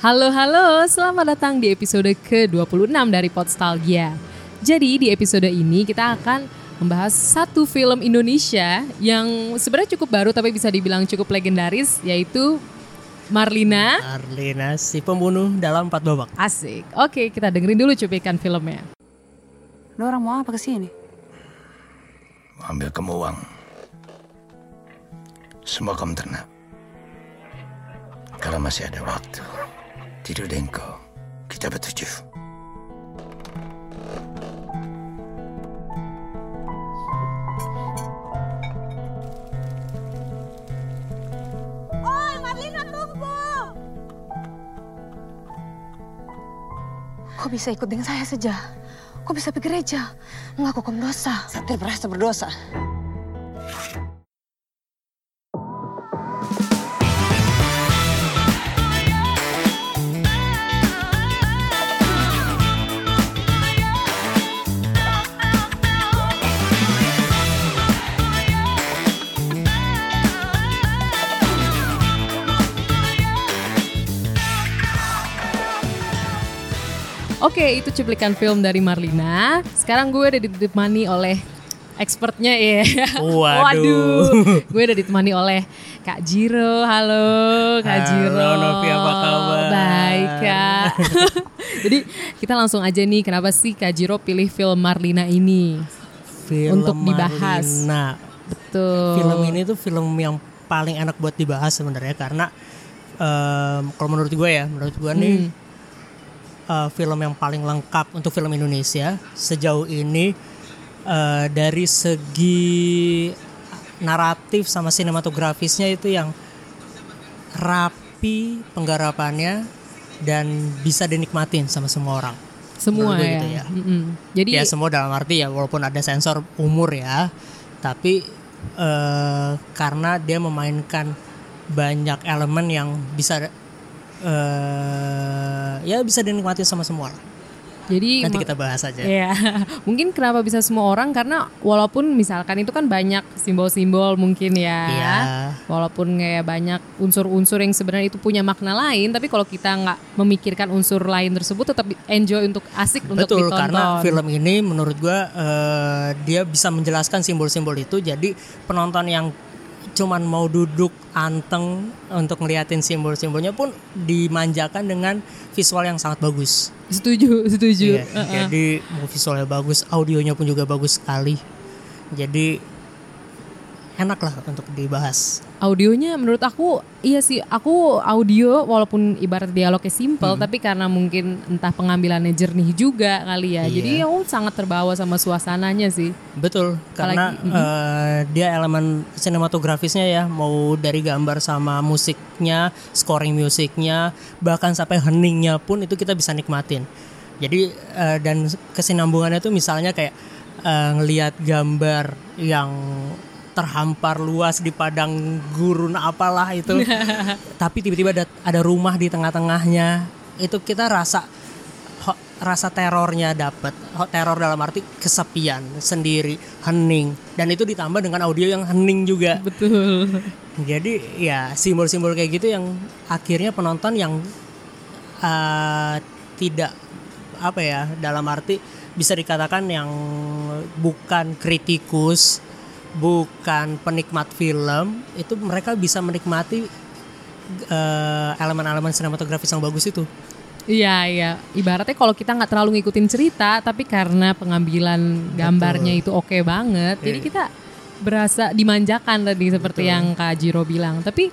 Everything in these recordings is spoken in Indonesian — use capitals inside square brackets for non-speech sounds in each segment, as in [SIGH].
Halo halo, selamat datang di episode ke-26 dari Podstalgia. Jadi di episode ini kita akan membahas satu film Indonesia yang sebenarnya cukup baru tapi bisa dibilang cukup legendaris yaitu Marlina. Marlina si pembunuh dalam empat babak. Asik. Oke, kita dengerin dulu cuplikan filmnya. Lo orang mau apa ke sini? Ambil kamu uang. Semua kamu ternak. Kalau masih ada waktu, tidur dengko. Kita bertujuh. Kok bisa ikut dengan saya saja? Kok bisa pergi gereja? Melakukan dosa. Saya tidak merasa berdosa. Oke, itu cuplikan film dari Marlina. Sekarang gue udah ditemani oleh expertnya ya. [LAUGHS] Waduh. gue udah ditemani oleh Kak Jiro. Halo Kak Halo, Jiro. Novi, apa kabar? Baik Kak. [LAUGHS] Jadi kita langsung aja nih, kenapa sih Kak Jiro pilih film Marlina ini? Film Untuk dibahas. Marlina. Betul. Film ini tuh film yang paling enak buat dibahas sebenarnya karena em, kalau menurut gue ya, menurut gue nih Hmm. eh, film yang paling lengkap untuk film Indonesia sejauh ini eh, dari segi naratif sama sinematografisnya itu yang rapi penggarapannya dan bisa dinikmatin sama semua orang. Semua ya. gitu ya. Mm-mm. Jadi ya semua dalam arti ya walaupun ada sensor umur ya tapi eh, karena dia memainkan banyak elemen yang bisa eh ya bisa dinikmati sama semua lah. jadi nanti kita bahas aja Iya, [LAUGHS] mungkin kenapa bisa semua orang karena walaupun misalkan itu kan banyak simbol-simbol mungkin ya. Iya. Walaupun kayak banyak unsur-unsur yang sebenarnya itu punya makna lain, tapi kalau kita nggak memikirkan unsur lain tersebut tetap enjoy untuk asik untuk betul ditonton. karena film ini menurut gua eh, dia bisa menjelaskan simbol-simbol itu jadi penonton yang cuman mau duduk anteng untuk ngeliatin simbol-simbolnya pun dimanjakan dengan visual yang sangat bagus Setuju, setuju. Iya, Uh-uh. Jadi mau visualnya bagus, audionya pun juga bagus sekali. Jadi enak lah untuk dibahas. Audionya menurut aku iya sih, aku audio walaupun ibarat dialognya simple, Hmm. tapi karena mungkin entah pengambilannya jernih juga kali ya. Iya. Jadi aku sangat terbawa sama suasananya sih. Betul, karena Apalagi- eh, dia elemen sinematografisnya ya, mau dari gambar sama musiknya, scoring musiknya, bahkan sampai heningnya pun itu kita bisa nikmatin. Jadi eh, dan kesinambungannya tuh misalnya kayak eh, ngelihat gambar yang terhampar luas di padang gurun apalah itu, [LAUGHS] tapi tiba-tiba ada, ada rumah di tengah-tengahnya, itu kita rasa ho- rasa terornya dapat teror dalam arti kesepian sendiri hening. Dan itu ditambah dengan audio yang hening juga. Betul. [LAUGHS] jadi ya simbol-simbol kayak gitu yang akhirnya penonton yang eh, tidak apa ya dalam arti bisa dikatakan yang bukan kritikus bukan penikmat film itu mereka bisa menikmati eh, elemen-elemen sinematografis yang bagus itu Iya iya, ibaratnya kalau kita nggak terlalu ngikutin cerita, tapi karena pengambilan gambarnya itu oke banget, jadi Iya. kita berasa dimanjakan tadi seperti Betul. yang Kak Jiro bilang. Tapi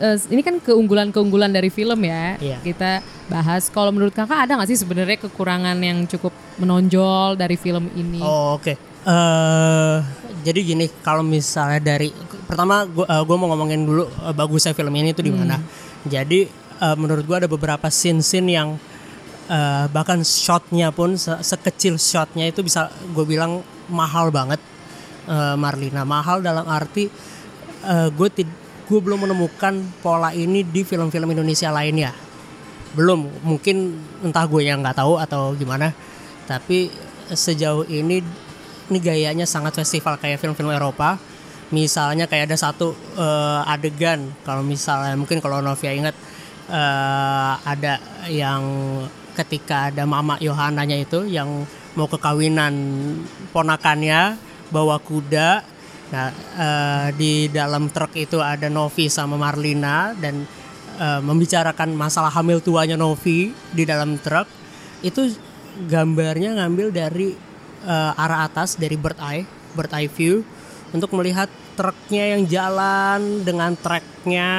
eh, ini kan keunggulan-keunggulan dari film ya. Iya. Kita bahas. Kalau menurut kakak ada nggak sih sebenarnya kekurangan yang cukup menonjol dari film ini? Oh, oke. Eh, jadi gini, kalau misalnya dari pertama gue mau ngomongin dulu eh, bagusnya film ini tuh di mana. Jadi eh, menurut gue ada beberapa scene-scene yang eh, bahkan shotnya pun se- sekecil shotnya itu bisa gue bilang mahal banget. Eh, Marlina mahal dalam arti gue gue belum menemukan pola ini di film-film Indonesia lainnya. Belum, mungkin entah gue yang nggak tahu atau gimana. Tapi sejauh ini ini gayanya sangat festival kayak film-film Eropa. Misalnya kayak ada satu eh, adegan kalau misalnya mungkin kalau Novia ingat eh, ada yang ketika ada mama Yohananya itu yang mau ke kawinan ponakannya bawa kuda. Nah, eh, di dalam truk itu ada Novi sama Marlina dan eh, membicarakan masalah hamil tuanya Novi di dalam truk. Itu gambarnya ngambil dari eh, arah atas dari bird eye, bird eye view untuk melihat truknya yang jalan dengan treknya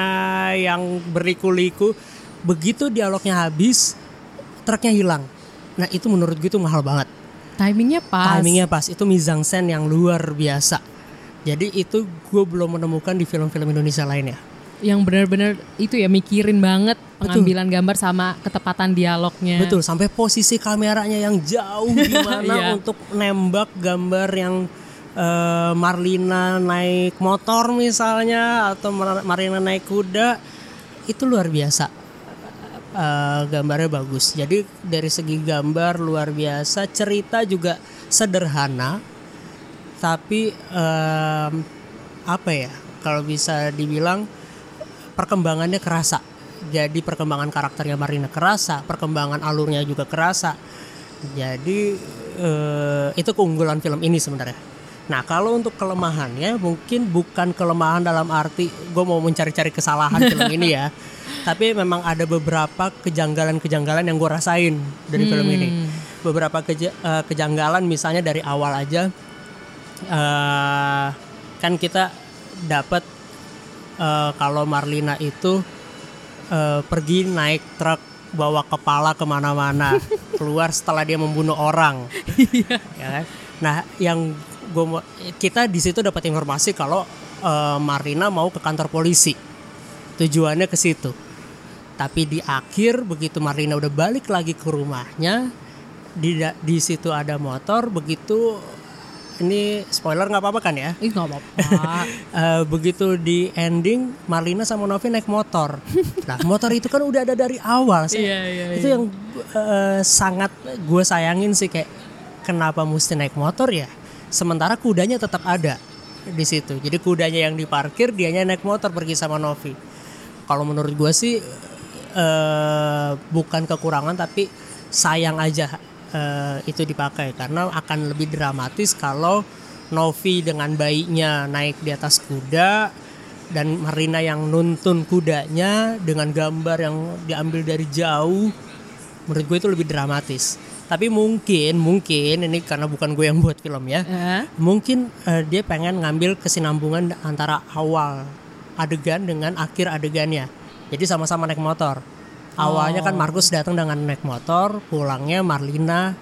yang berliku-liku. Begitu dialognya habis, truknya hilang. Nah itu menurut gue itu mahal banget. Timingnya pas. Timingnya pas. Itu scène yang luar biasa. Jadi itu gue belum menemukan di film-film Indonesia lainnya. Yang benar-benar itu ya mikirin banget pengambilan gambar sama ketepatan dialognya. Betul, sampai posisi kameranya yang jauh [LAUGHS] gimana Iya. untuk nembak gambar yang eh, Marlina naik motor misalnya atau Mar- Marlina naik kuda itu luar biasa. Eh, gambarnya bagus. Jadi dari segi gambar luar biasa, cerita juga sederhana, tapi em, apa ya? Kalau bisa dibilang perkembangannya kerasa. Jadi perkembangan karakternya Marina kerasa, perkembangan alurnya juga kerasa. Jadi eh, itu keunggulan film ini sebenarnya. Nah kalau untuk kelemahannya mungkin bukan kelemahan dalam arti gue mau mencari-cari kesalahan [LAUGHS] film ini ya, tapi memang ada beberapa kejanggalan-kejanggalan yang gue rasain dari film ini. Beberapa keja- eh, kejanggalan misalnya dari awal aja eh, kan kita dapat eh, kalau Marlina itu eh, pergi naik truk bawa kepala ke mana-mana [LAUGHS] keluar setelah dia membunuh orang. Ya kan? Nah yang gua kita di situ dapat informasi kalau eh, Marlina mau ke kantor polisi. Tujuannya ke situ. Tapi di akhir begitu Marlina udah balik lagi ke rumahnya di di situ ada motor begitu ini spoiler nggak apa-apa kan ya Ih nggak apa-apa. [LAUGHS] Eh, begitu di ending Marlina sama Novi naik motor. Nah motor itu kan udah ada dari awal. Saya- Iya, iya, itu yang eh, sangat gue sayangin sih kayak kenapa mesti naik motor ya? Sementara kudanya tetap ada di situ. Jadi kudanya yang diparkir, dianya naik motor pergi sama Novi. Kalau menurut gue sih eh, bukan kekurangan tapi sayang aja eh, itu dipakai. Karena akan lebih dramatis kalau Novi dengan bayinya naik di atas kuda dan Marina yang nuntun kudanya dengan gambar yang diambil dari jauh menurut gue itu lebih dramatis. Tapi mungkin mungkin ini karena bukan gue yang buat film ya Eh, mungkin eh, dia pengen ngambil kesinambungan antara awal adegan dengan akhir adegannya. Jadi sama-sama naik motor awalnya kan Markus datang dengan naik motor pulangnya Marlina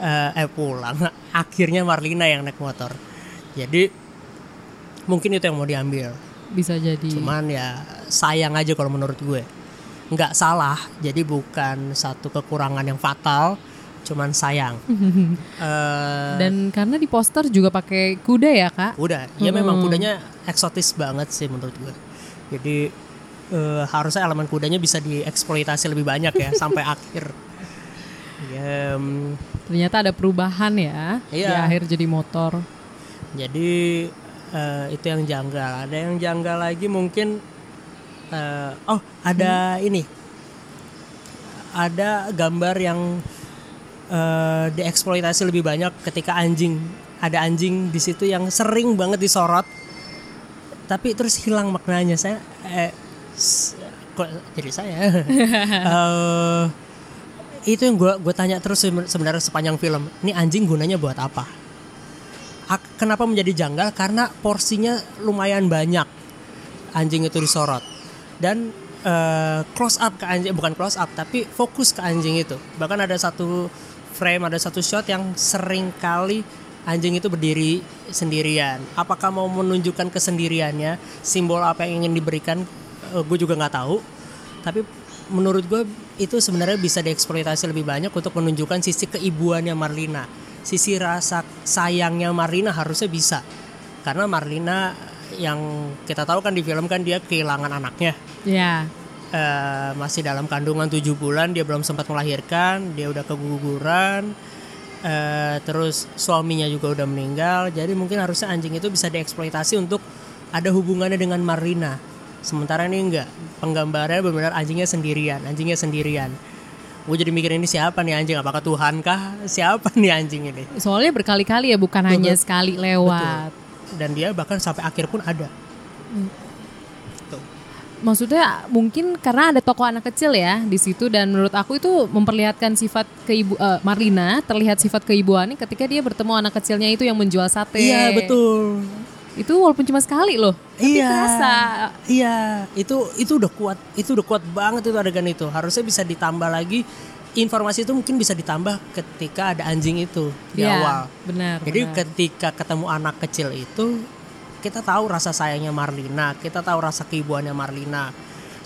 eh, eh pulang. [LAUGHS] Akhirnya Marlina yang naik motor. Jadi mungkin itu yang mau diambil. Bisa jadi. cuman ya sayang aja kalau menurut gue. Nggak salah jadi bukan satu kekurangan yang fatal cuman sayang. [LAUGHS] Eh, Dan karena di poster juga pakai kuda ya kak. Udah, ya memang kudanya eksotis banget sih menurut gue. Jadi eh, harusnya elemen kudanya bisa dieksploitasi lebih banyak ya [LAUGHS] sampai akhir. Ya, mm, Ternyata ada perubahan ya. Iya. Di akhir jadi motor. jadi eh, itu yang janggal. Ada yang janggal lagi mungkin. eh, oh, ada ini. Ada gambar yang eh, dieksploitasi lebih banyak ketika anjing. Ada anjing di situ yang sering banget disorot. Tapi terus hilang maknanya. Saya eh, jadi saya. [LAUGHS] Eh, itu yang gue gue tanya terus seben- sebenarnya sepanjang film. Ini anjing gunanya buat apa? Kenapa menjadi janggal? Karena porsinya lumayan banyak anjing itu disorot dan eh, close up ke anjing bukan close up tapi fokus ke anjing itu. Bahkan ada satu frame ada satu shot yang sering kali anjing itu berdiri sendirian. Apakah mau menunjukkan kesendiriannya, simbol apa yang ingin diberikan? Gue juga nggak tahu. Tapi menurut gue itu sebenarnya bisa dieksploitasi lebih banyak untuk menunjukkan sisi keibuannya Marlina, sisi rasa sayangnya Marlina harusnya bisa. Karena Marlina yang kita tahu kan di film kan dia kehilangan anaknya Ya. eh, masih dalam kandungan tujuh bulan dia belum sempat melahirkan dia udah keguguran eh, terus suaminya juga udah meninggal jadi mungkin harusnya anjing itu bisa dieksploitasi untuk ada hubungannya dengan Marina Sementara ini enggak. Penggambarannya benar-benar anjingnya sendirian, anjingnya sendirian. Gue jadi mikir ini siapa nih anjing? Apakah Tuhan kah? [LAUGHS] Siapa nih anjing ini? Soalnya berkali-kali ya bukan hanya sekali lewat. Dan dia bahkan sampai akhir pun ada. Tuh. Maksudnya mungkin karena ada tokoh anak kecil ya di situ dan menurut aku itu memperlihatkan sifat keibu eh, Marlina terlihat sifat keibuannya ketika dia bertemu anak kecilnya itu yang menjual sate. Iya betul. Itu walaupun cuma sekali loh. Tapi Iya. terasa. Iya, itu itu udah kuat, itu udah kuat banget itu adegan itu. Harusnya bisa ditambah lagi informasi itu mungkin bisa ditambah ketika ada anjing itu di Iya, awal. Benar. Jadi benar. ketika ketemu anak kecil itu kita tahu rasa sayangnya Marlina, kita tahu rasa keibuannya Marlina.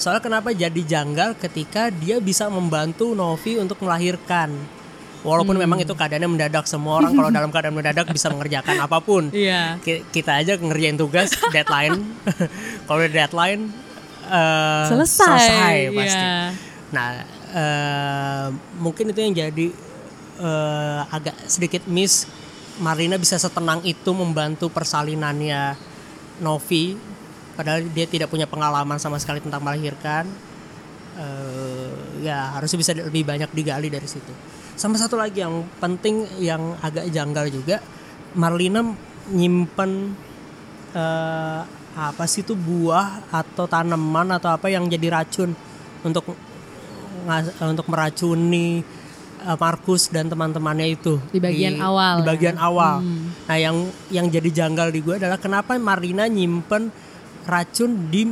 Soalnya kenapa jadi janggal ketika dia bisa membantu Novi untuk melahirkan. Walaupun Hmm. memang itu keadaannya mendadak semua orang kalau dalam keadaan mendadak bisa mengerjakan apa pun [LAUGHS] Iya. ki- kita aja ngerjain tugas deadline [LAUGHS] kalau deadline eh, Selesai. pasti Iya. nah eh, mungkin itu yang jadi eh, agak sedikit miss Marlina bisa setenang itu membantu persalinannya Novi padahal dia tidak punya pengalaman sama sekali tentang melahirkan Eh, ya harusnya bisa lebih banyak digali dari situ sama satu lagi yang penting yang agak janggal juga Marlina nyimpen eh, apa sih itu buah atau tanaman atau apa yang jadi racun untuk untuk meracuni eh, Markus dan teman-temannya itu. Di bagian awal di ya. bagian awal nah yang yang jadi janggal di gue adalah kenapa Marlina nyimpen racun di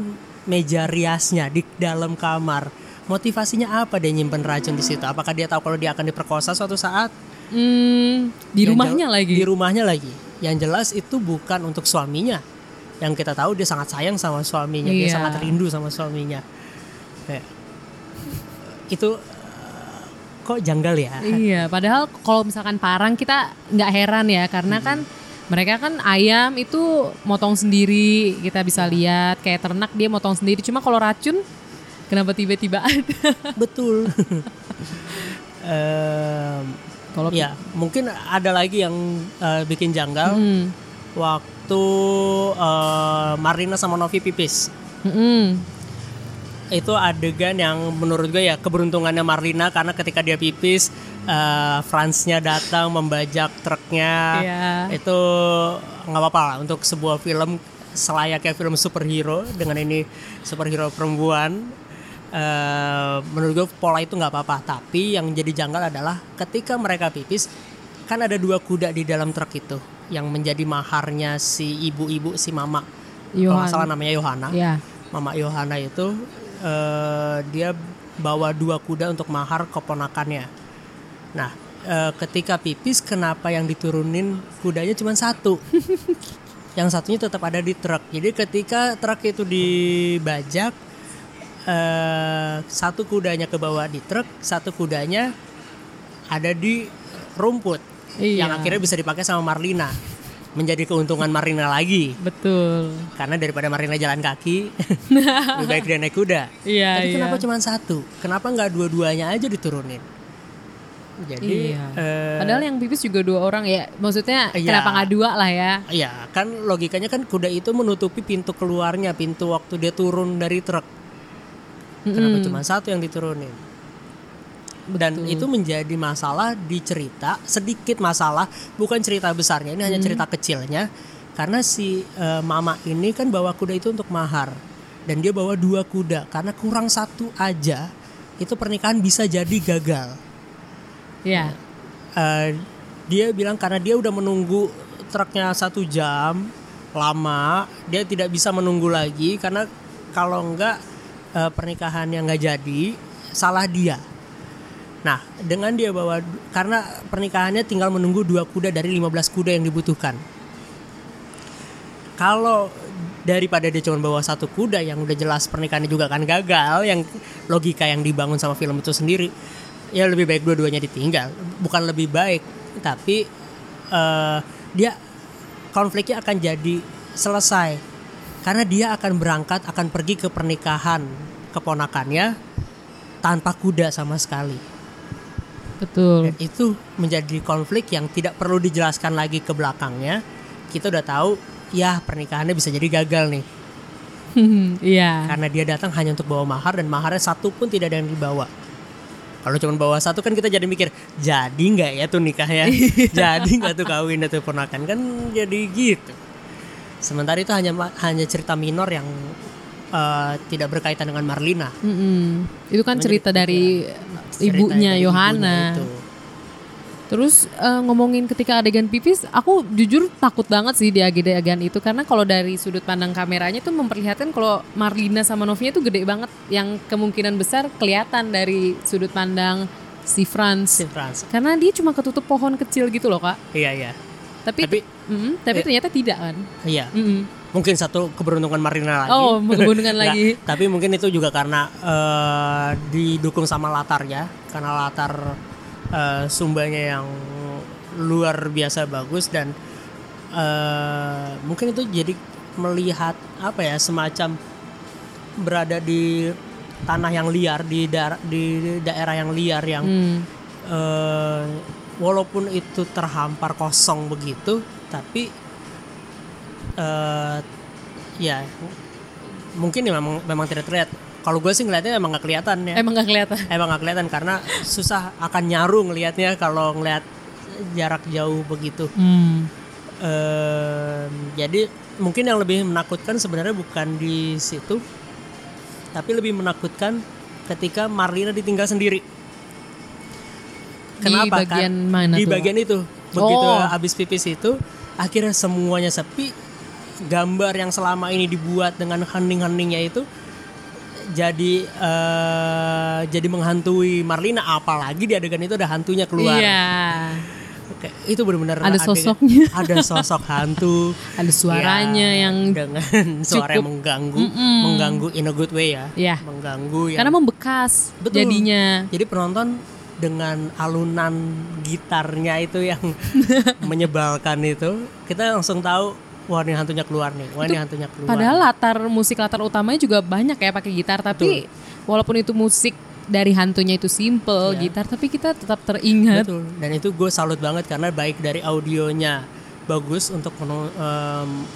meja riasnya di dalam kamar motivasinya apa dia nyimpen racun di situ apakah dia tahu kalau dia akan diperkosa suatu saat Hmm, di yang rumahnya lagi. Di rumahnya lagi. Yang jelas itu bukan untuk suaminya. Yang kita tahu dia sangat sayang sama suaminya, dia Iya. sangat rindu sama suaminya. Kayak, itu eh, kok janggal ya? Iya, padahal kalau misalkan parang kita nggak heran ya karena kan mereka kan ayam itu motong sendiri, kita bisa lihat kayak ternak dia motong sendiri. Cuma kalau racun kenapa tiba-tiba ada? Betul. [LAUGHS] Em, Kalau ya mungkin ada lagi yang eh, bikin janggal Hmm. waktu eh, Marina sama Novi pipis. Mm-mm. itu adegan yang menurut gue ya keberuntungannya Marlina karena ketika dia pipis eh, Franznya datang membajak truknya Iya. itu nggak apa-apa lah untuk sebuah film selayaknya film superhero dengan ini superhero perempuan eh, menurut gue pola itu nggak apa-apa tapi yang jadi janggal adalah ketika mereka pipis kan ada dua kuda di dalam truk itu yang menjadi maharnya si ibu-ibu si mama kalau Yohan. nggak salah namanya Yohana Ya. Mama Yohana itu eh, dia bawa dua kuda untuk mahar keponakannya. Nah, eh, ketika pipis kenapa yang diturunin kudanya cuma satu? [LAUGHS] yang satunya tetap ada di truk. Jadi ketika truk itu dibajak eh, satu kudanya ke bawah di truk, satu kudanya ada di rumput. Iya. Yang akhirnya bisa dipakai sama Marlina. Menjadi keuntungan Marlina lagi Betul. karena daripada Marina jalan kaki [LAUGHS] lebih baik dia naik kuda Iya, tapi iya. kenapa cuma satu kenapa nggak dua-duanya aja diturunin jadi Iya. eh, Padahal yang pipis juga dua orang ya. Maksudnya Iya. kenapa nggak dua lah ya? ya kan logikanya kan kuda itu menutupi pintu keluarnya pintu waktu dia turun dari truk kenapa cuma satu yang diturunin? Dan itu menjadi masalah di cerita sedikit masalah bukan cerita besarnya ini hanya cerita kecilnya. Karena si eh, mama ini kan bawa kuda itu untuk mahar dan dia bawa dua kuda. Karena kurang satu aja itu pernikahan bisa jadi gagal. Ya. Eh, dia bilang karena dia udah menunggu truknya satu jam lama dia tidak bisa menunggu lagi. Karena kalau enggak eh, pernikahannya nggak jadi salah dia. Nah dengan dia bawa karena pernikahannya tinggal menunggu dua kuda dari 15 kuda yang dibutuhkan. Kalau daripada dia cuma bawa satu kuda yang udah jelas pernikahannya juga kan gagal yang logika yang dibangun sama film itu sendiri ya lebih baik dua-duanya ditinggal. Bukan lebih baik tapi eh, dia konfliknya akan jadi selesai. Karena dia akan berangkat akan pergi ke pernikahan keponakannya tanpa kuda sama sekali Betul. dan itu menjadi konflik yang tidak perlu dijelaskan lagi ke belakangnya kita udah tahu ya pernikahannya bisa jadi gagal nih [LAUGHS] Iya. karena dia datang hanya untuk bawa mahar dan maharnya satu pun tidak ada yang dibawa. Kalau cuma bawa satu kan kita jadi mikir jadi nggak ya tuh nikahnya, [LAUGHS] jadi nggak tuh kawin atau ponakan kan jadi gitu. Sementara itu hanya hanya cerita minor yang eh, tidak berkaitan dengan Marlina. Mm-mm. Itu kan cerita dari Cerita ibunya Yohana. itu. Terus eh, ngomongin ketika adegan pipis, aku jujur takut banget sih di adegan itu karena kalau dari sudut pandang kameranya tuh memperlihatkan kalau Marlina sama Novia tuh gede banget yang kemungkinan besar kelihatan dari sudut pandang si Franz. Si Frans. Karena dia cuma ketutup pohon kecil gitu loh kak. Iya iya. Tapi Tapi- Mm, tapi eh, ternyata tidak kan. Iya. Mm-mm. Mungkin satu keberuntungan Marlina lagi. Oh, keberuntungan [LAUGHS] Nggak, lagi. Tapi mungkin itu juga karena eh, didukung sama latarnya, karena latar eh, sumbanya yang luar biasa bagus dan eh, mungkin itu jadi melihat apa ya semacam berada di tanah yang liar di daerah di daerah yang liar yang Hmm. eh, walaupun itu terhampar kosong begitu tapi eh ya mungkin ya memang memang tidak terlihat kalau gue sih ngeliatnya emang nggak kelihatan ya Emang gak kelihatan. emang nggak kelihatan karena susah akan nyaru ngelihatnya kalau ngelihat jarak jauh begitu Hmm. Em, jadi mungkin yang lebih menakutkan sebenarnya bukan di situ tapi lebih menakutkan ketika Marlina ditinggal sendiri Kenapa Di bagian kan? mana Di tuh? bagian itu. Begitu Oh. habis pipis itu akhirnya semuanya sepi. Gambar yang selama ini dibuat dengan hening-heningnya itu jadi eh, jadi menghantui Marlina apalagi di adegan itu ada hantunya keluar. Iya. Oke, itu benar-benar Ada adegan- sosoknya. [LAUGHS] ada sosok hantu. Ada suaranya Ya, yang dengan [LAUGHS] suara yang mengganggu, Mm-mm. mengganggu in a good way ya. Iya. Mengganggu yang karena membekas Betul. jadinya. Jadi penonton dengan alunan gitarnya itu yang [LAUGHS] menyebalkan itu, kita langsung tahu wah ini hantunya keluar nih, wah ini hantunya keluar. Padahal latar musik latar utamanya juga banyak ya pakai gitar, tapi walaupun itu musik dari hantunya itu simple Iya. gitar, tapi kita tetap teringat. Betul. Dan itu gue salut banget karena baik dari audionya bagus untuk menu-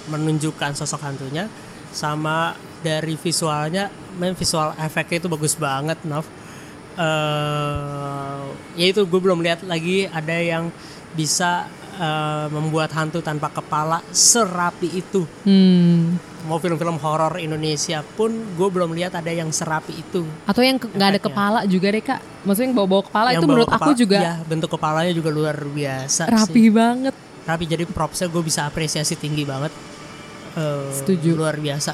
menunjukkan sosok hantunya, sama dari visualnya, main visual efeknya itu bagus banget, Nov. eh ya itu gue belum lihat lagi ada yang bisa eh, membuat hantu tanpa kepala serapi itu. Hmm. Mau film-film horor Indonesia pun gue belum lihat ada yang serapi itu. Atau yang nggak ada kepala juga deh kak. Maksudnya yang bawa-bawa kepala Yang itu bawa menurut aku kepala- juga ya, bentuk kepalanya juga luar biasa sih. rapi banget. rapi jadi propsnya gue bisa apresiasi tinggi banget Eh, Setuju. luar biasa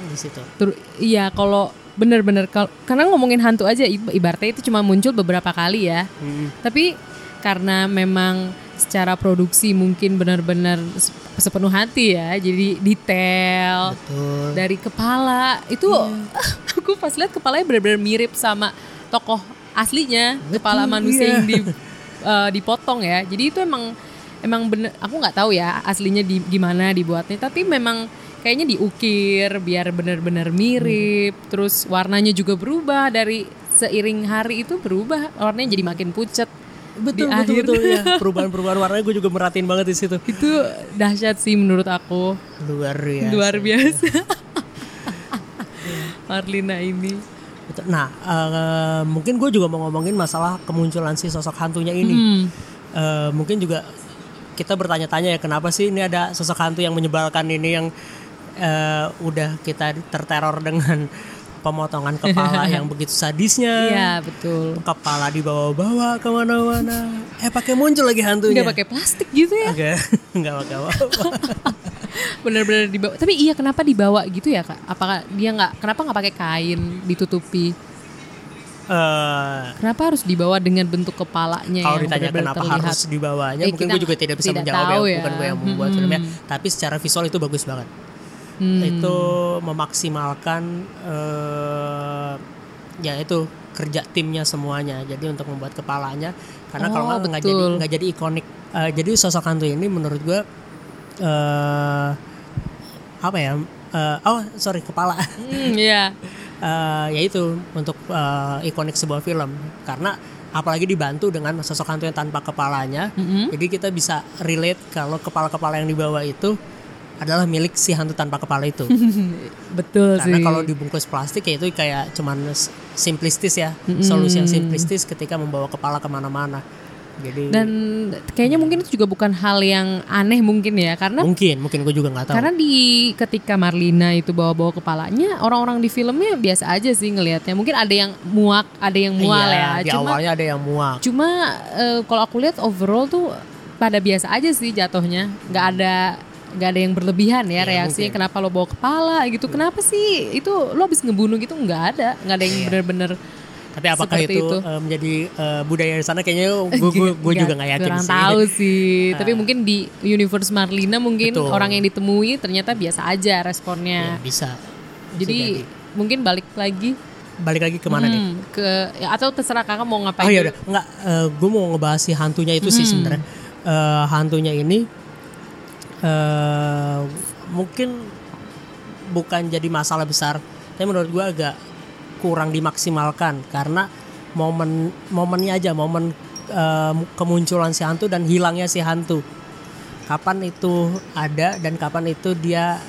di situ Ter- iya kalau bener-bener kal- karena ngomongin hantu aja ib- ibaratnya itu cuma muncul beberapa kali ya. Hmm. Tapi karena memang secara produksi mungkin benar-benar se- sepenuh hati ya. Jadi detail. Betul. Dari kepala. Itu [LAUGHS] aku pas lihat kepalanya benar-benar mirip sama tokoh aslinya. Kepala manusia iya. yang di, eh, dipotong ya. Jadi itu emang emang bener aku nggak tahu ya aslinya di gimana dibuatnya. Tapi memang kayaknya diukir biar benar-benar mirip. Terus warnanya juga berubah. Dari seiring hari itu berubah. Warnanya jadi makin pucat betul di betul akhir. betul ya [LAUGHS] perubahan-perubahan warnanya gue juga merhatiin banget di situ. Itu dahsyat sih menurut aku. Luar biasa. Luar biasa. [LAUGHS] Marlina ini. Nah eh, mungkin gue juga mau ngomongin masalah kemunculan si sosok hantunya ini. Hmm. Eh, mungkin juga kita bertanya-tanya ya kenapa sih ini ada sosok hantu yang menyebalkan ini yang eh, udah kita terteror dengan pemotongan kepala yang [LAUGHS] begitu sadisnya Iya betul. kepala dibawa-bawa ke mana-mana eh pakai muncul lagi hantunya Nggak pakai plastik gitu ya? Oke, [LAUGHS] nggak pakai apa [LAUGHS] Bener-bener dibawa. Tapi iya kenapa dibawa gitu ya kak? Apakah dia nggak? Kenapa nggak pakai kain ditutupi? Eh, Kenapa harus dibawa dengan bentuk kepalanya kalau ditanya benar-benar kenapa terlihat? harus dibawanya, Eh, mungkin gue juga tidak bisa tidak menjawab ya, ya. bukan gue yang membuat Mm-mm. filmnya. Tapi secara visual itu bagus banget. Hmm. Itu memaksimalkan eh, ya itu kerja timnya semuanya. Jadi untuk membuat kepalanya, karena kalau Oh, nggak nggak jadi nggak jadi ikonik. Eh, jadi sosok hantu ini menurut gue eh apa ya? Eh, oh sorry kepala. Hmm, iya. [LAUGHS] eh ya itu untuk eh, ikonik sebuah film karena apalagi dibantu dengan sosok hantu yang tanpa kepalanya Mm-mm. jadi kita bisa relate kalau kepala-kepala yang dibawa itu adalah milik si hantu tanpa kepala itu. [LAUGHS] Betul Karena sih. kalau dibungkus plastik ya itu kayak cuman simplistis ya, solusi yang simplistis ketika membawa kepala ke mana-mana. Jadi Dan kayaknya mungkin itu juga bukan hal yang aneh mungkin ya karena mungkin mungkin gue juga nggak tahu. karena di ketika Marlina itu bawa-bawa kepalanya orang-orang di filmnya biasa aja sih ngelihatnya. Mungkin ada yang muak, ada yang mual Iya, ya. Di Cuma awalnya ada yang muak. cuma eh, kalau aku lihat overall tuh pada biasa aja sih jatuhnya. nggak ada nggak ada yang berlebihan ya Iya, reaksinya mungkin. kenapa lo bawa kepala gitu kenapa sih itu lo habis ngebunuh gitu nggak ada nggak ada yang Iya. bener-bener Tapi apakah seperti itu, itu. eh, menjadi eh, budaya di sana kayaknya [LAUGHS] gue gue juga nggak yakin kurang sih. tahu [LAUGHS] sih tapi mungkin di universe Marlina mungkin Betul. orang yang ditemui ternyata biasa aja Ya, responnya bisa. jadi mungkin balik lagi Balik lagi ke mana nih? hmm, ke ya, atau terserah kakak mau ngapain Oh dulu. udah, enggak, gue mau ngebahas si hantunya itu sih sebenarnya. Eh, hantunya ini eh mungkin bukan jadi masalah besar, tapi menurut gue agak kurang dimaksimalkan karena momen momennya aja, momen eh, kemunculan si hantu dan hilangnya si hantu. Kapan itu ada dan kapan itu dia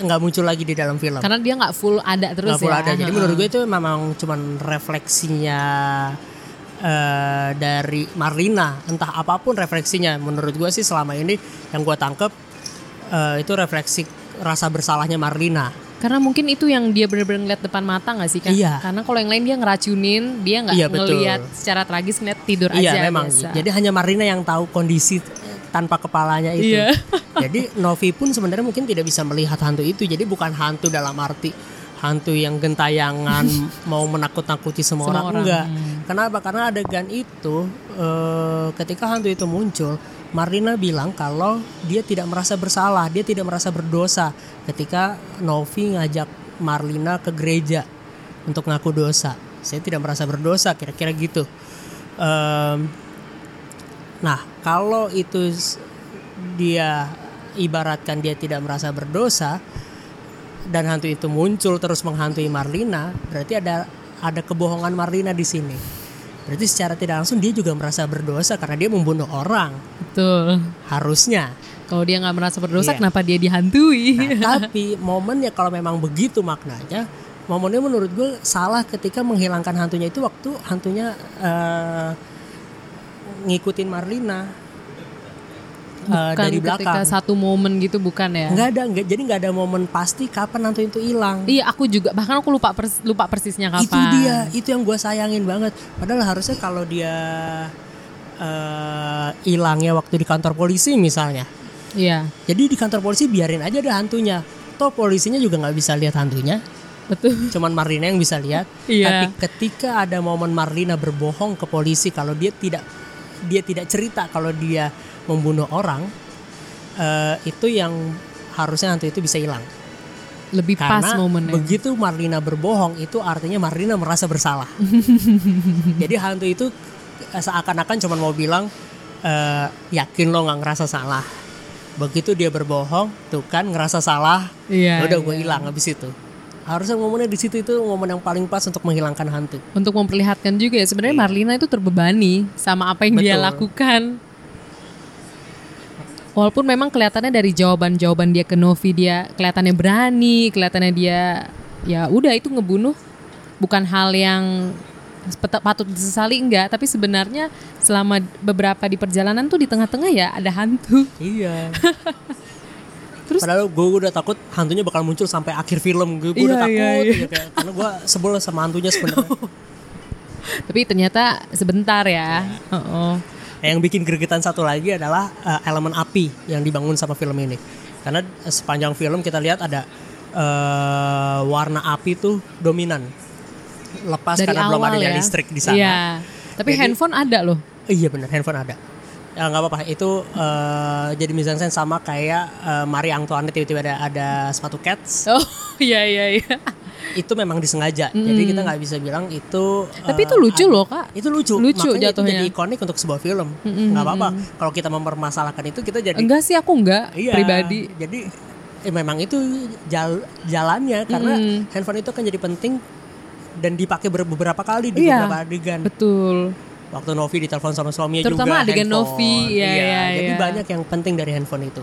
nggak muncul lagi di dalam film. karena dia nggak full ada terus Nggak full ya ada. Jadi menurut gue itu memang cuman refleksinya eh, dari Marlina. Entah apa pun refleksinya. Menurut gue sih selama ini yang gue tangkep eh, itu refleksi rasa bersalahnya Marlina. Karena mungkin itu yang dia benar-benar ngeliat depan mata gak sih kan? Iya. Karena kalau yang lain dia ngeracunin, dia nggak Iya, betul. ngeliat secara tragis ngeliat tidur iya aja. memang. biasa. Jadi hanya Marlina yang tahu kondisi tanpa kepalanya itu. Iya. [LAUGHS] Jadi Novi pun sebenarnya mungkin tidak bisa melihat hantu itu. Jadi bukan hantu dalam arti hantu yang gentayangan [LAUGHS] mau menakut-nakuti semua, Semua orang. orang. enggak. Hmm. Kenapa? Karena adegan itu eh, ketika hantu itu muncul, Marlina bilang kalau dia tidak merasa bersalah, dia tidak merasa berdosa ketika Novi ngajak Marlina ke gereja untuk ngaku dosa. Saya tidak merasa berdosa, kira-kira gitu. Em, nah, kalau itu dia ibaratkan dia tidak merasa berdosa dan hantu itu muncul terus menghantui Marlina, berarti ada ada kebohongan Marlina di sini. Berarti secara tidak langsung dia juga merasa berdosa karena dia membunuh orang. Betul. Harusnya. Kalau dia nggak merasa berdosa, Iya. kenapa dia dihantui? Nah, tapi momennya kalau memang begitu maknanya, momennya menurut gue salah ketika menghilangkan hantunya itu waktu hantunya eh, ngikutin Marlina eh, bukan dari ketika belakang. satu momen gitu, bukan ya? Nggak ada, nggak, jadi nggak ada momen pasti kapan hantu itu hilang. Iya, aku juga bahkan aku lupa pers- lupa persisnya kapan. Itu dia, itu yang gue sayangin banget. Padahal harusnya kalau dia eh, hilangnya waktu di kantor polisi misalnya, Iya, jadi di kantor polisi biarin aja ada hantunya. Toh polisinya juga nggak bisa lihat hantunya. betul. cuman Marlina yang bisa lihat. Iya. Tapi ketika ada momen Marlina berbohong ke polisi kalau dia tidak dia tidak cerita kalau dia membunuh orang, eh, itu yang harusnya hantu itu bisa hilang. Lebih pas Karena momennya. begitu Marlina berbohong itu artinya Marlina merasa bersalah. [LAUGHS] Jadi hantu itu eh, seakan-akan cuman mau bilang eh, yakin lo nggak ngerasa salah. Begitu dia berbohong, tuh kan ngerasa salah, Iya, ya udah gue iya. hilang habis itu. Harusnya momennya di situ itu momen yang paling pas untuk menghilangkan hantu. Untuk memperlihatkan juga ya sebenarnya Marlina itu terbebani sama apa yang dia Betul. lakukan. Walaupun memang kelihatannya dari jawaban-jawaban dia ke Novi dia kelihatannya berani, kelihatannya dia ya udah itu ngebunuh bukan hal yang patut disesali enggak, tapi sebenarnya selama beberapa di perjalanan tuh di tengah-tengah ya ada hantu. Iya. [LAUGHS] Terus- Padahal gue udah takut hantunya bakal muncul sampai akhir film. Gue Iya, udah takut iya, iya. gitu kayak- karena gue sebel sama hantunya sebenarnya. [LAUGHS] Tapi ternyata sebentar ya. Heeh. Nah, yang bikin gregetan satu lagi adalah eh, elemen api yang dibangun sama film ini. Karena sepanjang film kita lihat ada eh, warna api tuh dominan. Lepas Dari karena belum adanya ya. listrik di sana. Iya. Tapi Jadi- handphone ada loh. Iya benar handphone ada. Ya nggak apa-apa itu eh, jadi mise sama kayak eh, Marie Antoinette tiba-tiba ada ada sepatu cats Oh [LAUGHS] iya iya iya. Itu memang disengaja. Jadi kita nggak bisa bilang itu. Tapi eh, itu lucu ada- loh kak. Itu lucu. Lucu Makanya jatuhnya. Itu jadi ikonik untuk sebuah film. Nggak apa-apa. Kalau kita mempermasalahkan itu kita jadi. Enggak sih aku enggak Iya. pribadi. Jadi eh, memang itu jal- jalannya karena Mm. handphone itu kan jadi penting dan dipakai ber- beberapa kali di Iya. beberapa adegan. Betul. Waktu Novi ditelepon sama suaminya Terutama juga adegan handphone. Novi, iya, iya, Jadi iya. banyak yang penting dari handphone itu.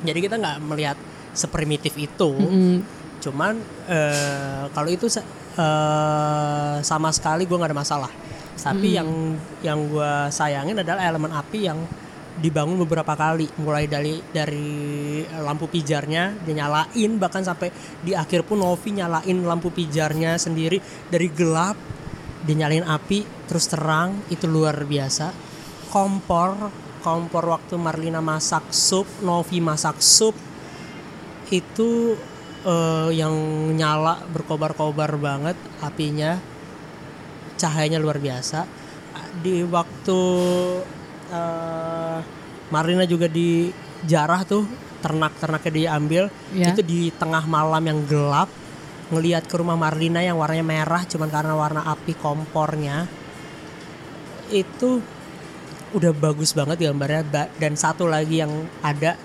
Jadi kita nggak melihat seprimitif itu. Mm-mm. Cuman eh, kalau itu eh, sama sekali gue nggak ada masalah. Tapi yang yang gue sayangin adalah elemen api yang dibangun beberapa kali, mulai dari dari lampu pijarnya dinyalain, bahkan sampai di akhir pun Novi nyalain lampu pijarnya sendiri dari gelap dinyalain api terus terang itu luar biasa. Kompor kompor waktu Marlina masak sup, Novi masak sup itu eh, yang nyala berkobar-kobar banget apinya. Cahayanya luar biasa. Di waktu eh, Marlina juga dijarah tuh ternak-ternaknya diambil. Ya. itu di tengah malam yang gelap ngelihat ke rumah Marlina yang warnanya merah cuman karena warna api kompornya. Itu udah bagus banget gambarnya. Ba- dan satu lagi yang ada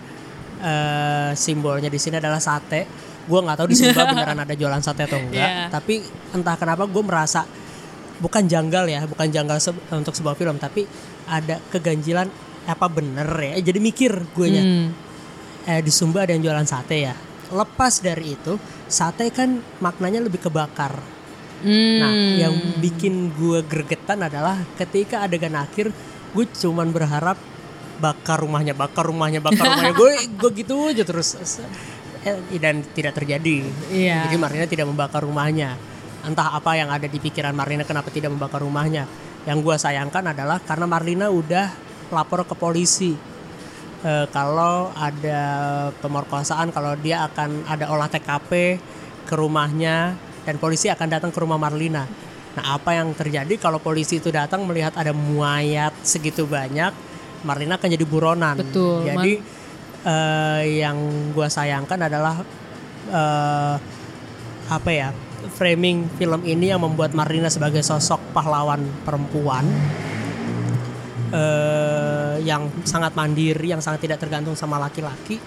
eh, simbolnya di sini adalah sate. Gue nggak tahu di Sumba [LAUGHS] beneran ada jualan sate atau enggak. Iya. Tapi entah kenapa gue merasa bukan janggal ya, bukan janggal se- untuk sebuah film, tapi ada keganjilan apa bener ya. Jadi mikir gue nya Hmm. eh, di Sumba ada yang jualan sate ya. Lepas dari itu, sate kan maknanya lebih kebakar. Hmm. Nah, yang bikin gue gregetan adalah ketika adegan akhir, gue cuman berharap bakar rumahnya, bakar rumahnya, bakar rumahnya. gue gue gitu aja terus Eh, dan tidak terjadi. Iya. Jadi Marlina tidak membakar rumahnya. Entah apa yang ada di pikiran Marlina kenapa tidak membakar rumahnya. Yang gue sayangkan adalah karena Marlina udah lapor ke polisi. Eh, kalau ada pemerkosaan, kalau dia akan ada olah TKP ke rumahnya dan polisi akan datang ke rumah Marlina. Nah, apa yang terjadi kalau polisi itu datang melihat ada mayat segitu banyak, Marlina akan jadi buronan. Betul, Jadi eh, yang gua sayangkan adalah eh, apa ya? framing film ini yang membuat Marlina sebagai sosok pahlawan perempuan eh, yang sangat mandiri, yang sangat tidak tergantung sama laki-laki,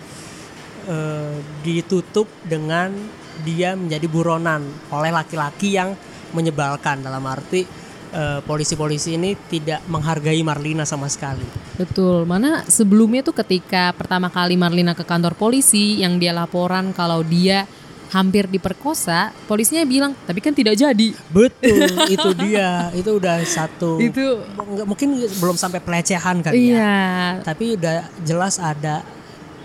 eh, ditutup dengan dia menjadi buronan oleh laki-laki yang menyebalkan dalam arti eh, polisi-polisi ini tidak menghargai Marlina sama sekali. Betul, mana sebelumnya tuh ketika pertama kali Marlina ke kantor polisi yang dia laporan kalau dia hampir diperkosa, polisinya bilang, tapi kan tidak jadi. Betul, [LAUGHS] itu dia, itu udah satu. Itu- mungkin belum sampai pelecehan kan ya. Iya, Tapi udah jelas ada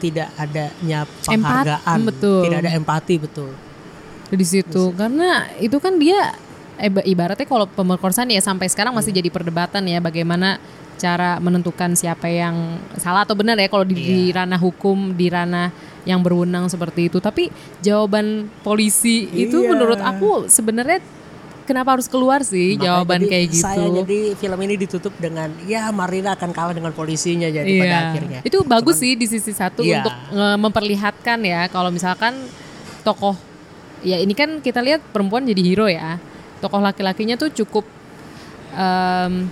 tidak adanya penghargaan, betul. tidak ada empati betul. di situ. Karena itu kan dia eh, ibaratnya kalau pemerkosaan ya sampai sekarang masih jadi perdebatan ya bagaimana cara menentukan siapa yang salah atau benar ya kalau di, di ranah hukum, di ranah yang berwenang seperti itu. Tapi jawaban polisi itu Iya. menurut aku sebenarnya kenapa harus keluar sih Makanya jawaban jadi kayak gitu. Saya jadi film ini ditutup dengan ya Marlina akan kalah dengan polisinya jadi pada Iya. akhirnya. Itu bagus sih di sisi satu Iya. untuk nge- memperlihatkan ya kalau misalkan tokoh ya ini kan kita lihat perempuan jadi hero ya. Tokoh laki-lakinya tuh cukup em,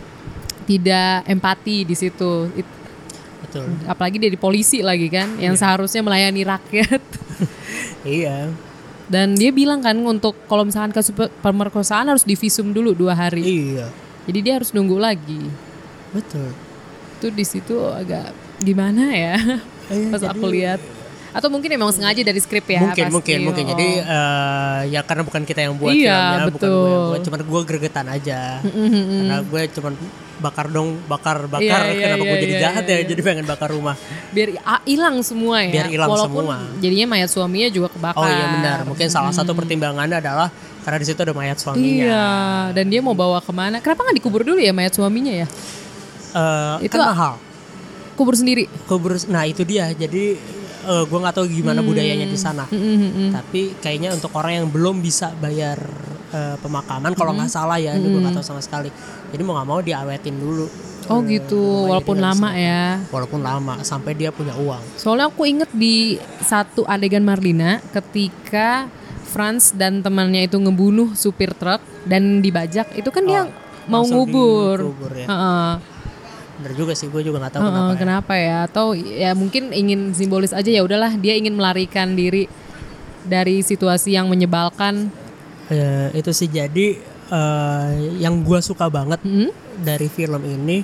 tidak empati di situ. It- Betul. apalagi dari polisi lagi kan yang seharusnya melayani rakyat. [LAUGHS] Iya. Dan dia bilang kan untuk kalau misalkan kasus pe- pemerkosaan harus divisum dulu dua hari. Iya. Jadi dia harus nunggu lagi. Betul. Itu di situ agak gimana ya? Iya, Pas jadi- aku lihat. Atau mungkin emang sengaja dari skrip ya? mungkin pasti. mungkin mungkin. Jadi eh, ya karena bukan kita yang buat Iya, filmnya, bukan gue yang betul. buat, cuman gue gregetan aja. Karena gue cuman bakar dong, bakar bakar. Iya, iya, Kenapa gue iya, jadi iya, jahat iya, ya? iya. Jadi pengen bakar rumah. biar ah, hilang semua ya. Biar hilang semua. jadinya mayat suaminya juga kebakar. Oh iya benar. Mungkin salah satu pertimbangannya adalah karena di situ ada mayat suaminya. Iya, dan dia mau bawa ke mana? Kenapa nggak dikubur dulu ya mayat suaminya ya? Eh, Itu- kan mahal. Kubur sendiri. Kubur, nah itu dia. Jadi eh, gue nggak tahu gimana budayanya di sana. Mm-mm. Tapi kayaknya untuk orang yang belum bisa bayar eh, pemakaman, kalau nggak salah ya, ini gue nggak tahu sama sekali. Jadi mau nggak mau diawetin dulu. Oh Eh, gitu, walaupun lama bisa. ya. Walaupun lama, sampai dia punya uang. Soalnya aku inget di satu adegan Marlina ketika Franz dan temannya itu ngebunuh supir truk dan dibajak, itu kan dia mau Oh, langsung ngubur. dikubur ya. Bener juga sih, gue juga nggak tahu Heeh, kenapa. ya. kenapa ya? Atau ya mungkin ingin simbolis aja ya udahlah dia ingin melarikan diri dari situasi yang menyebalkan. Eh, itu sih jadi eh, yang gue suka banget Hmm? dari film ini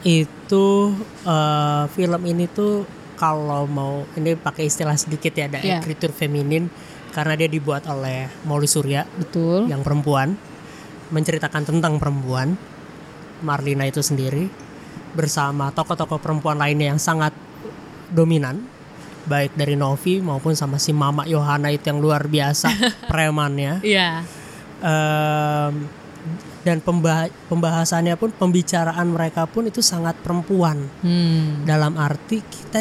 itu eh, film ini tuh kalau mau ini pakai istilah sedikit ya ada Iya. ekritur feminin karena dia dibuat oleh Mauli Surya Betul. yang perempuan menceritakan tentang perempuan Marlina itu sendiri bersama tokoh-tokoh perempuan lainnya yang sangat dominan baik dari Novi maupun sama si Mama Yohana itu yang luar biasa [LAUGHS] premannya Iya. Em, dan pemba- pembahasannya pun pembicaraan mereka pun itu sangat perempuan Hmm. dalam arti kita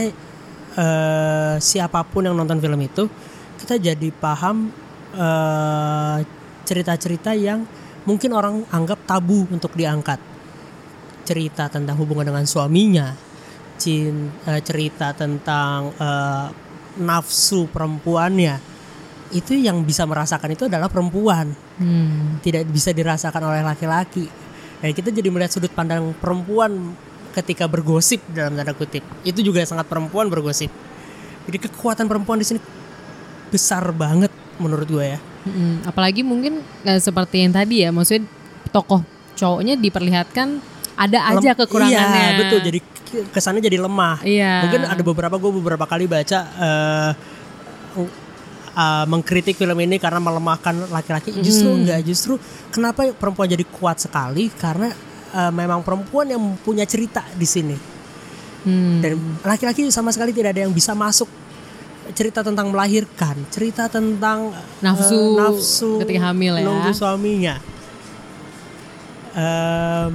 eh, siapa pun yang nonton film itu kita jadi paham eh, cerita-cerita yang mungkin orang anggap tabu untuk diangkat cerita tentang hubungan dengan suaminya cin eh, cerita tentang eh, nafsu perempuannya itu yang bisa merasakan itu adalah perempuan Hmm. tidak bisa dirasakan oleh laki-laki. Dan kita jadi melihat sudut pandang perempuan ketika bergosip dalam tanda kutip. Itu juga sangat perempuan bergosip. Jadi kekuatan perempuan di sini besar banget menurut gue ya. Mm-mm. Apalagi mungkin eh, seperti yang tadi ya, maksudnya tokoh cowoknya diperlihatkan ada aja Lem- kekurangannya. Iya, betul. Jadi kesannya jadi lemah. Iya. Mungkin ada beberapa gue beberapa kali baca eh, eh, mengkritik film ini karena melemahkan laki-laki. Justru enggak, justru kenapa perempuan jadi kuat sekali karena eh, memang perempuan yang punya cerita di sini. Hmm. Dan laki-laki sama sekali tidak ada yang bisa masuk cerita tentang melahirkan, cerita tentang Nafsu nafsu ketika hamil ya. nunggu suaminya. Em,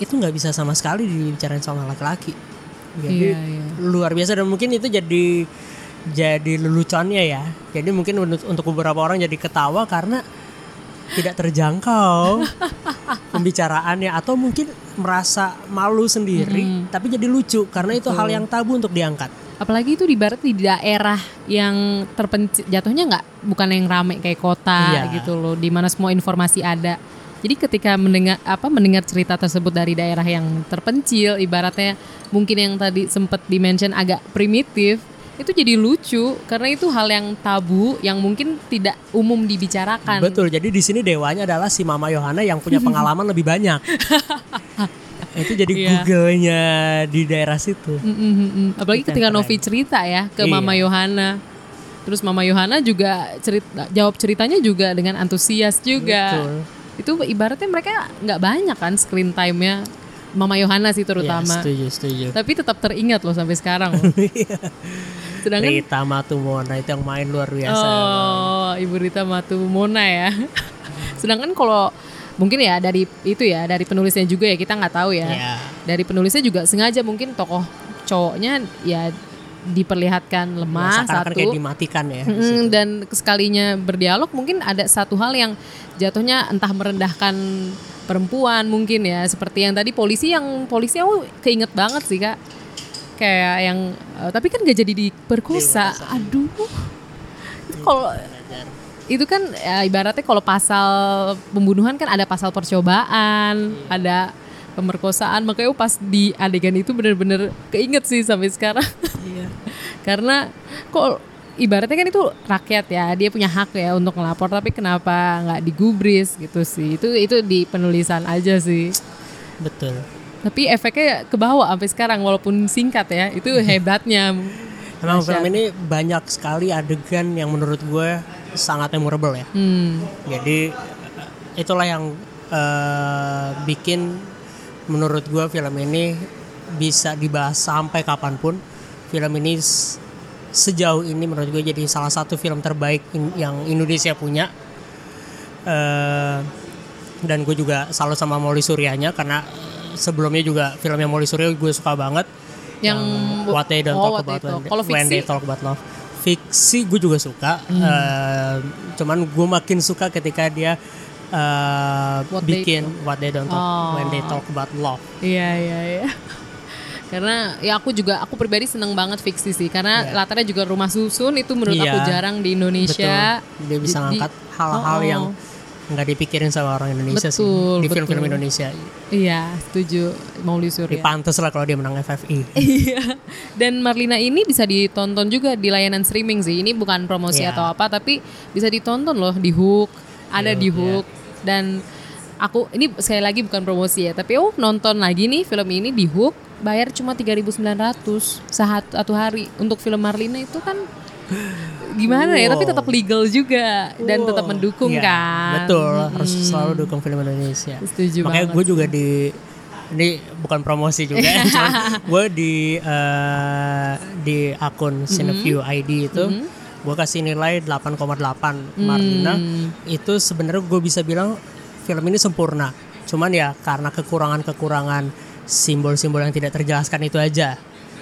itu nggak bisa sama sekali dibicarain sama laki-laki. Jadi Iya, iya. luar biasa dan mungkin itu jadi jadi leluconnya ya. Jadi mungkin untuk, beberapa orang jadi ketawa karena tidak terjangkau [LAUGHS] pembicaraannya atau mungkin merasa malu sendiri tapi jadi lucu karena itu hal yang tabu untuk diangkat. Apalagi itu di barat di daerah yang terpencil, jatuhnya nggak bukan yang rame kayak kota Iya. gitu loh, di mana semua informasi ada. Jadi ketika mendengar apa mendengar cerita tersebut dari daerah yang terpencil, ibaratnya mungkin yang tadi sempat dimention agak primitif, itu jadi lucu karena itu hal yang tabu yang mungkin tidak umum dibicarakan. Betul. Jadi di sini dewanya adalah si Mama Yohana yang punya [LAUGHS] pengalaman lebih banyak. [LAUGHS] itu jadi Iya. Google-nya di daerah situ. Mm, mm. Apalagi ketika keren. Novi cerita ya ke Iya. Mama Yohana. Terus Mama Yohana juga cerita jawab ceritanya juga dengan antusias juga. Betul. Itu ibaratnya mereka nggak banyak kan screen time-nya Mama Yohana sih Ya, terutama. setuju, setuju. Tapi tetap teringat loh sampai sekarang loh. [LAUGHS] Sedangkan Rita Matumona itu yang main luar biasa. Oh, Ibu Rita Matu Mona ya. [LAUGHS] Sedangkan kalau mungkin ya dari itu ya dari penulisnya juga ya kita nggak tahu ya. Ya. Dari penulisnya juga sengaja mungkin tokoh cowoknya ya diperlihatkan lemah Seakan-akan satu. kayak dimatikan ya. Mm, dan sekalinya berdialog mungkin ada satu hal yang jatuhnya entah merendahkan perempuan mungkin ya seperti yang tadi polisi yang polisi aku keinget banget sih kak. Kayak yang eh, tapi kan gak jadi diperkosa. Aduh. Itu kalau itu kan ya, ibaratnya kalau pasal pembunuhan kan ada pasal percobaan ada pemerkosaan makanya pas di adegan itu bener-bener keinget sih sampai sekarang Iya. [LAUGHS] karena kok ibaratnya kan itu rakyat ya dia punya hak ya untuk ngelapor tapi kenapa nggak digubris gitu sih itu itu di penulisan aja sih Betul. tapi efeknya ke bawah sampai sekarang walaupun singkat ya itu [LAUGHS] hebatnya Emang Dahsyat. film ini banyak sekali adegan yang menurut gue sangat memorable ya. hmm, Jadi itulah yang eh, bikin menurut gue film ini bisa dibahas sampai kapan pun. Film ini sejauh ini menurut gue jadi salah satu film terbaik in- yang Indonesia punya. Eh, dan gue juga salut sama Molly Suryanya karena sebelumnya juga filmnya Molly Surya gue suka banget. yang What They Don't oh, Talk About. When, kalau When They fiksi Talk About Love. Fiksi gue juga suka. Hmm. Eh, cuman gue makin suka ketika dia eh, What They bikin What They Don't Talk Oh. When They Talk About Love. iya iya iya [LAUGHS] karena ya aku juga aku pribadi seneng banget fiksi sih karena Iya. latarnya juga rumah susun itu menurut Iya. aku jarang di Indonesia Betul. Dia bisa ngangkat hal-hal Oh, yang nggak dipikirin sama orang Indonesia Betul, sih di film-film Indonesia. iya setuju Mauli Surya Dipantes lah kalau dia menang FFI. [LAUGHS] Iya. Dan Marlina ini bisa ditonton juga di layanan streaming sih. Ini bukan promosi Iya. atau apa, tapi bisa ditonton loh di Hook. Ada Di di Hook, Hook dan aku ini sekali lagi bukan promosi ya, tapi oh nonton lagi nih film ini di Hook bayar cuma 3.900 saat satu hari. Untuk film Marlina itu kan gimana ya? Tapi Wow. tetap legal juga dan tetap mendukung Iya, kan. Betul, harus selalu dukung film Indonesia. Setuju Makanya gue juga di ini bukan promosi juga, [LAUGHS] gue di eh, di akun Cineview ID itu gue kasih nilai 8,8 Marlina. Itu sebenarnya gue bisa bilang film ini sempurna. Cuman ya karena kekurangan-kekurangan simbol-simbol yang tidak terjelaskan itu aja.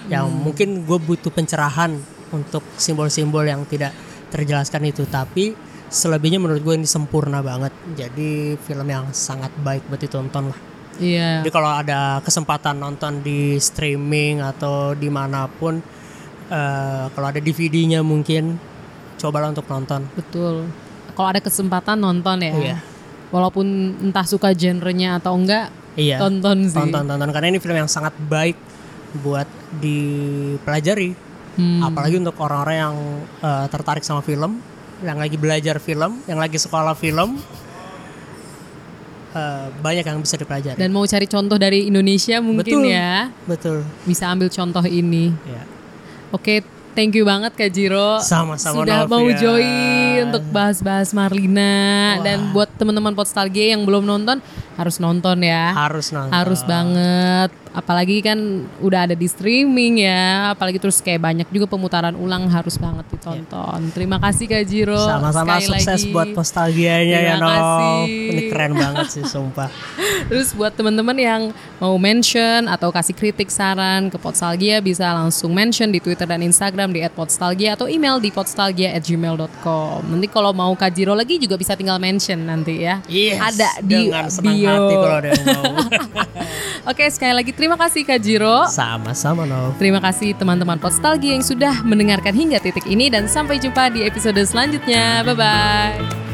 Yang mungkin gue butuh pencerahan untuk simbol-simbol yang tidak terjelaskan itu. Tapi selebihnya menurut gue ini sempurna banget. Jadi film yang sangat baik buat ditonton lah. iya Jadi kalau ada kesempatan nonton di streaming atau di mana pun, eh, kalau ada DVD-nya mungkin cobalah untuk nonton. betul kalau ada kesempatan nonton ya Iya. walaupun entah suka genrenya atau enggak Iya. tonton sih Tonton tonton karena ini film yang sangat baik buat dipelajari. Hmm. Apalagi untuk orang-orang yang eh, tertarik sama film, yang lagi belajar film, yang lagi sekolah film. eh, banyak yang bisa dipelajari. dan mau cari contoh dari Indonesia mungkin Betul. ya Betul. bisa ambil contoh ini Ya. Oke, thank you banget Kak Jiro. Sama-sama, Sudah mau Novia. join untuk bahas-bahas Marlina dan buat teman-teman Podstalgia yang belum nonton harus nonton ya. Harus nonton. Harus banget. Apalagi kan udah ada di streaming ya. Apalagi terus kayak banyak juga pemutaran ulang harus banget ditonton. Terima kasih Kak Jiro. Sama-sama sukses lagi. buat nostalgianya ya Terima kasih. Ini keren banget sih [LAUGHS] sumpah. Terus buat teman-teman yang mau mention atau kasih kritik saran ke Podstalgia bisa langsung mention di Twitter dan Instagram di @podstalgia atau email di podstalgia@gmail.com. Nanti kalau mau Kajiro lagi juga bisa tinggal mention nanti ya. Yes, Ada di dengan senang bio. hati kalau ada yang mau. [LAUGHS] Oke, sekali lagi terima kasih Kajiro. Sama-sama Nov. Terima kasih teman-teman Podstalgia yang sudah mendengarkan hingga titik ini dan sampai jumpa di episode selanjutnya. Bye bye.